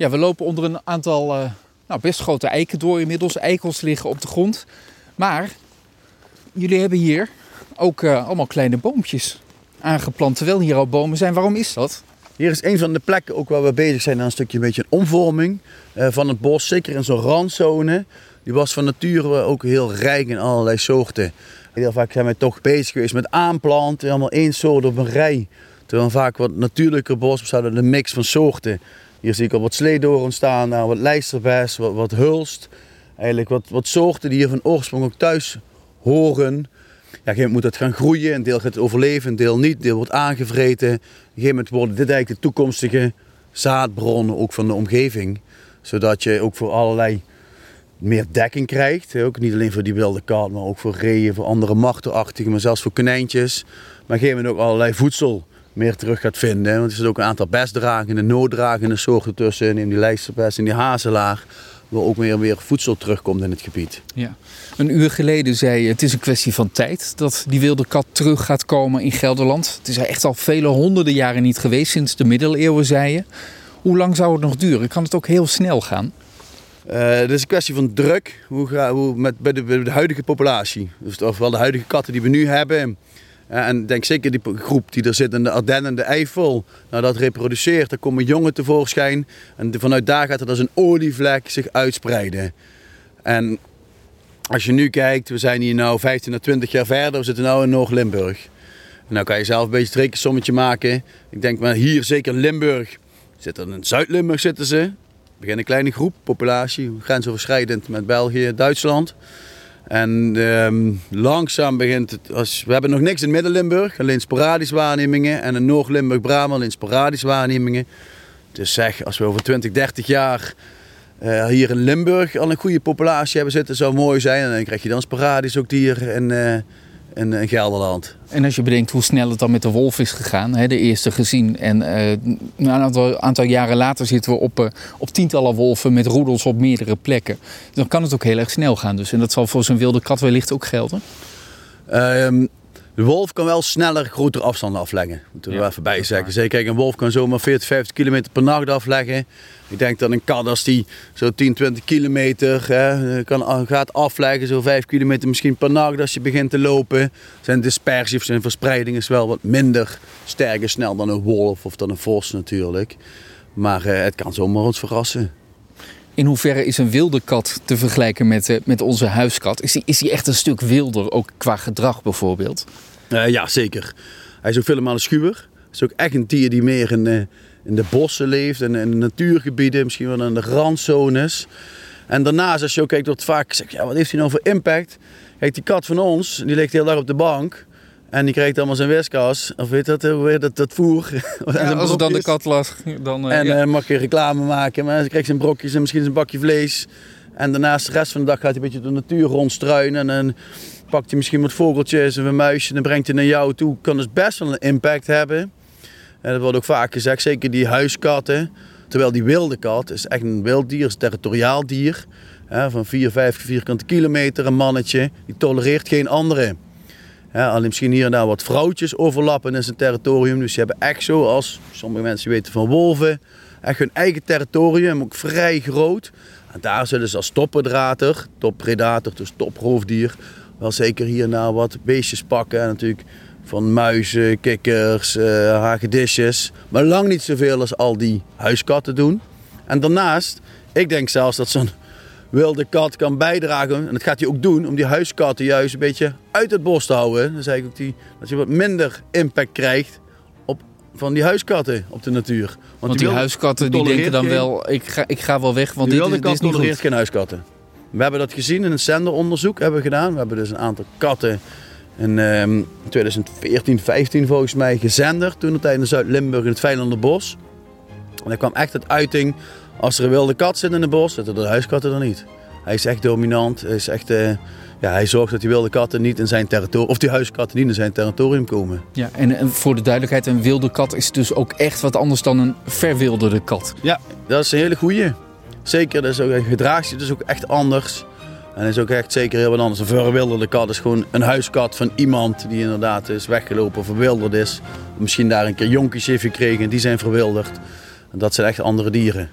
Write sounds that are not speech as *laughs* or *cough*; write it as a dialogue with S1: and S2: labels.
S1: Ja, we lopen onder een aantal uh, nou, best grote eiken door inmiddels. Eikels liggen op de grond. Maar jullie hebben hier ook uh, allemaal kleine boompjes aangeplant. Terwijl hier al bomen zijn. Waarom is dat?
S2: Hier is een van de plekken ook waar we bezig zijn aan een stukje een beetje een omvorming uh, van het bos. Zeker in zo'n randzone. Die was van nature ook heel rijk in allerlei soorten. Heel vaak zijn we toch bezig geweest met aanplanten. Allemaal één soort op een rij. Terwijl vaak wat natuurlijker bos uit een mix van soorten. Hier zie ik al wat sleedoren staan, nou, wat lijsterbes, wat, wat hulst. Eigenlijk wat, wat soorten die hier van oorsprong ook thuis horen. Ja, een moet het gaan groeien, een deel gaat overleven, een deel niet, deel wordt aangevreten. Op een gegeven moment worden dit eigenlijk de toekomstige zaadbronnen ook van de omgeving. Zodat je ook voor allerlei meer dekking krijgt. Ook niet alleen voor die wilde kat, maar ook voor reeën, voor andere machterachtigen, maar zelfs voor konijntjes. Maar op een gegeven moment ook allerlei voedsel meer terug gaat vinden. Want er zitten ook een aantal bestdragende, nooddragende soorten tussen. In die lijsterbest en die hazelaar. Waar ook meer weer voedsel terugkomt in het gebied.
S1: Ja. Een uur geleden zei je, het is een kwestie van tijd dat die wilde kat terug gaat komen in Gelderland. Het is echt al vele honderden jaren niet geweest, sinds de middeleeuwen zei je. Hoe lang zou het nog duren? Kan het ook heel snel gaan?
S2: Uh, het is een kwestie van druk hoe, ga, hoe met, bij, de, bij de huidige populatie. Dus ofwel de huidige katten die we nu hebben, en denk zeker die groep die er zit in de Ardennen en de Eifel, nou dat reproduceert, daar komen jongen tevoorschijn. En vanuit daar gaat het als een olievlek zich uitspreiden. En als je nu kijkt, we zijn hier nu 15 à 20 jaar verder, we zitten nu in Noord-Limburg. Nou kan je zelf een beetje het rekensommetje maken. Ik denk maar hier, zeker Limburg, zitten in Zuid-Limburg zitten ze. Begin een kleine groep, populatie, grensoverschrijdend met België, Duitsland. En ehm, langzaam begint het. Als, we hebben nog niks in Midden-Limburg, alleen sporadisch waarnemingen. En in Noord-Limburg-Brabant alleen sporadisch waarnemingen. Dus zeg, als we over 20, 30 jaar uh, hier in Limburg al een goede populatie hebben zitten, zou mooi zijn. En dan krijg je dan sporadisch ook dieren in, uh, in, in, Gelderland.
S1: En als je bedenkt hoe snel het dan met de wolf is gegaan, hè, de eerste gezien. En uh, een aantal, aantal, jaren later zitten we op, op tientallen wolven met roedels op meerdere plekken. Dan kan het ook heel erg snel gaan. Dus. En dat zal voor zo'n wilde kat wellicht ook gelden.
S2: Ehm, de wolf kan wel sneller grotere afstanden afleggen. Moeten we ja, even bij zeggen. Zeker, een wolf kan zomaar 40, 50 kilometer per nacht afleggen. Ik denk dat een kat als die zo 10, 20 kilometer hè, kan, gaat afleggen, zo 5 kilometer misschien per nacht als je begint te lopen. Zijn dispersie of zijn verspreiding is wel wat minder sterk en snel dan een wolf of dan een vos natuurlijk. Maar uh, het kan zomaar ons verrassen.
S1: In hoeverre is een wilde kat te vergelijken met, uh, met onze huiskat? Is die, is die echt een stuk wilder, ook qua gedrag bijvoorbeeld?
S2: Uh, ja, zeker. Hij is ook veel meer schuwer. Hij is ook echt een dier die meer in, uh, in de bossen leeft en in de natuurgebieden, misschien wel in de randzones. En daarnaast, als je ook kijkt, wordt vaak gezegd, ja, wat heeft hij nou voor impact? Kijk, die kat van ons, die ligt heel dag op de bank. En die krijgt allemaal zijn wiskas, of weet dat, hoe heet dat, dat voer. *laughs*
S1: Ja, als het dan de kat lag, dan...
S2: Uh, en ja. mag je reclame maken, maar ze krijgt zijn brokjes en misschien zijn bakje vlees. En daarnaast de rest van de dag gaat hij een beetje door de natuur rondstruinen. En pakt hij misschien wat vogeltjes of een muisje en brengt hij naar jou toe. Kan dus best wel een impact hebben. En dat wordt ook vaak gezegd, zeker die huiskatten. Terwijl die wilde kat is echt een wild dier, is een territoriaal dier. Hè, van 4, 5 vierkante kilometer, een mannetje. Die tolereert geen andere. Ja, alleen misschien hier en daar wat vrouwtjes overlappen in zijn territorium. Dus ze hebben echt zo, als sommige mensen weten van wolven, echt hun eigen territorium, ook vrij groot. En daar zullen ze als toppredator, toppredator, dus toproofdier, wel zeker hier daar wat beestjes pakken. En natuurlijk van muizen, kikkers, uh, hagedisjes. Maar lang niet zoveel als al die huiskatten doen. En daarnaast, ik denk zelfs dat zo'n wilde kat kan bijdragen. En dat gaat hij ook doen om die huiskatten juist een beetje uit het bos te houden. Dan zeg ik ook die, dat je wat minder impact krijgt op, van die huiskatten op de natuur. Want,
S1: want die, huiskatten die denken dan wel, ik ga, ik ga wel weg, want
S2: dit,
S1: is,
S2: dit
S1: is niet goed.
S2: geen huiskatten. We hebben dat gezien in een zenderonderzoek hebben we gedaan. We hebben dus een aantal katten in um, 2014, 15 volgens mij gezenderd. Toen tijdens Zuid-Limburg in het Vijlanderbos. En daar kwam echt het uiting. Als er een wilde kat zit in het bos, zitten de huiskatten er niet. Hij is echt dominant. Hij, is echt, uh, ja, hij zorgt dat die wilde katten niet in zijn territorium, of die huiskatten niet in zijn territorium komen.
S1: Ja, en, en voor de duidelijkheid, een wilde kat is dus ook echt wat anders dan een verwilderde kat.
S2: Ja, dat is een hele goeie. Zeker, dat is ook, gedraagt zich dus ook echt anders. En is ook echt zeker heel wat anders. Een verwilderde kat is gewoon een huiskat van iemand die inderdaad is weggelopen, verwilderd is. Misschien daar een keer jonkies heeft gekregen en die zijn verwilderd. En dat zijn echt andere dieren.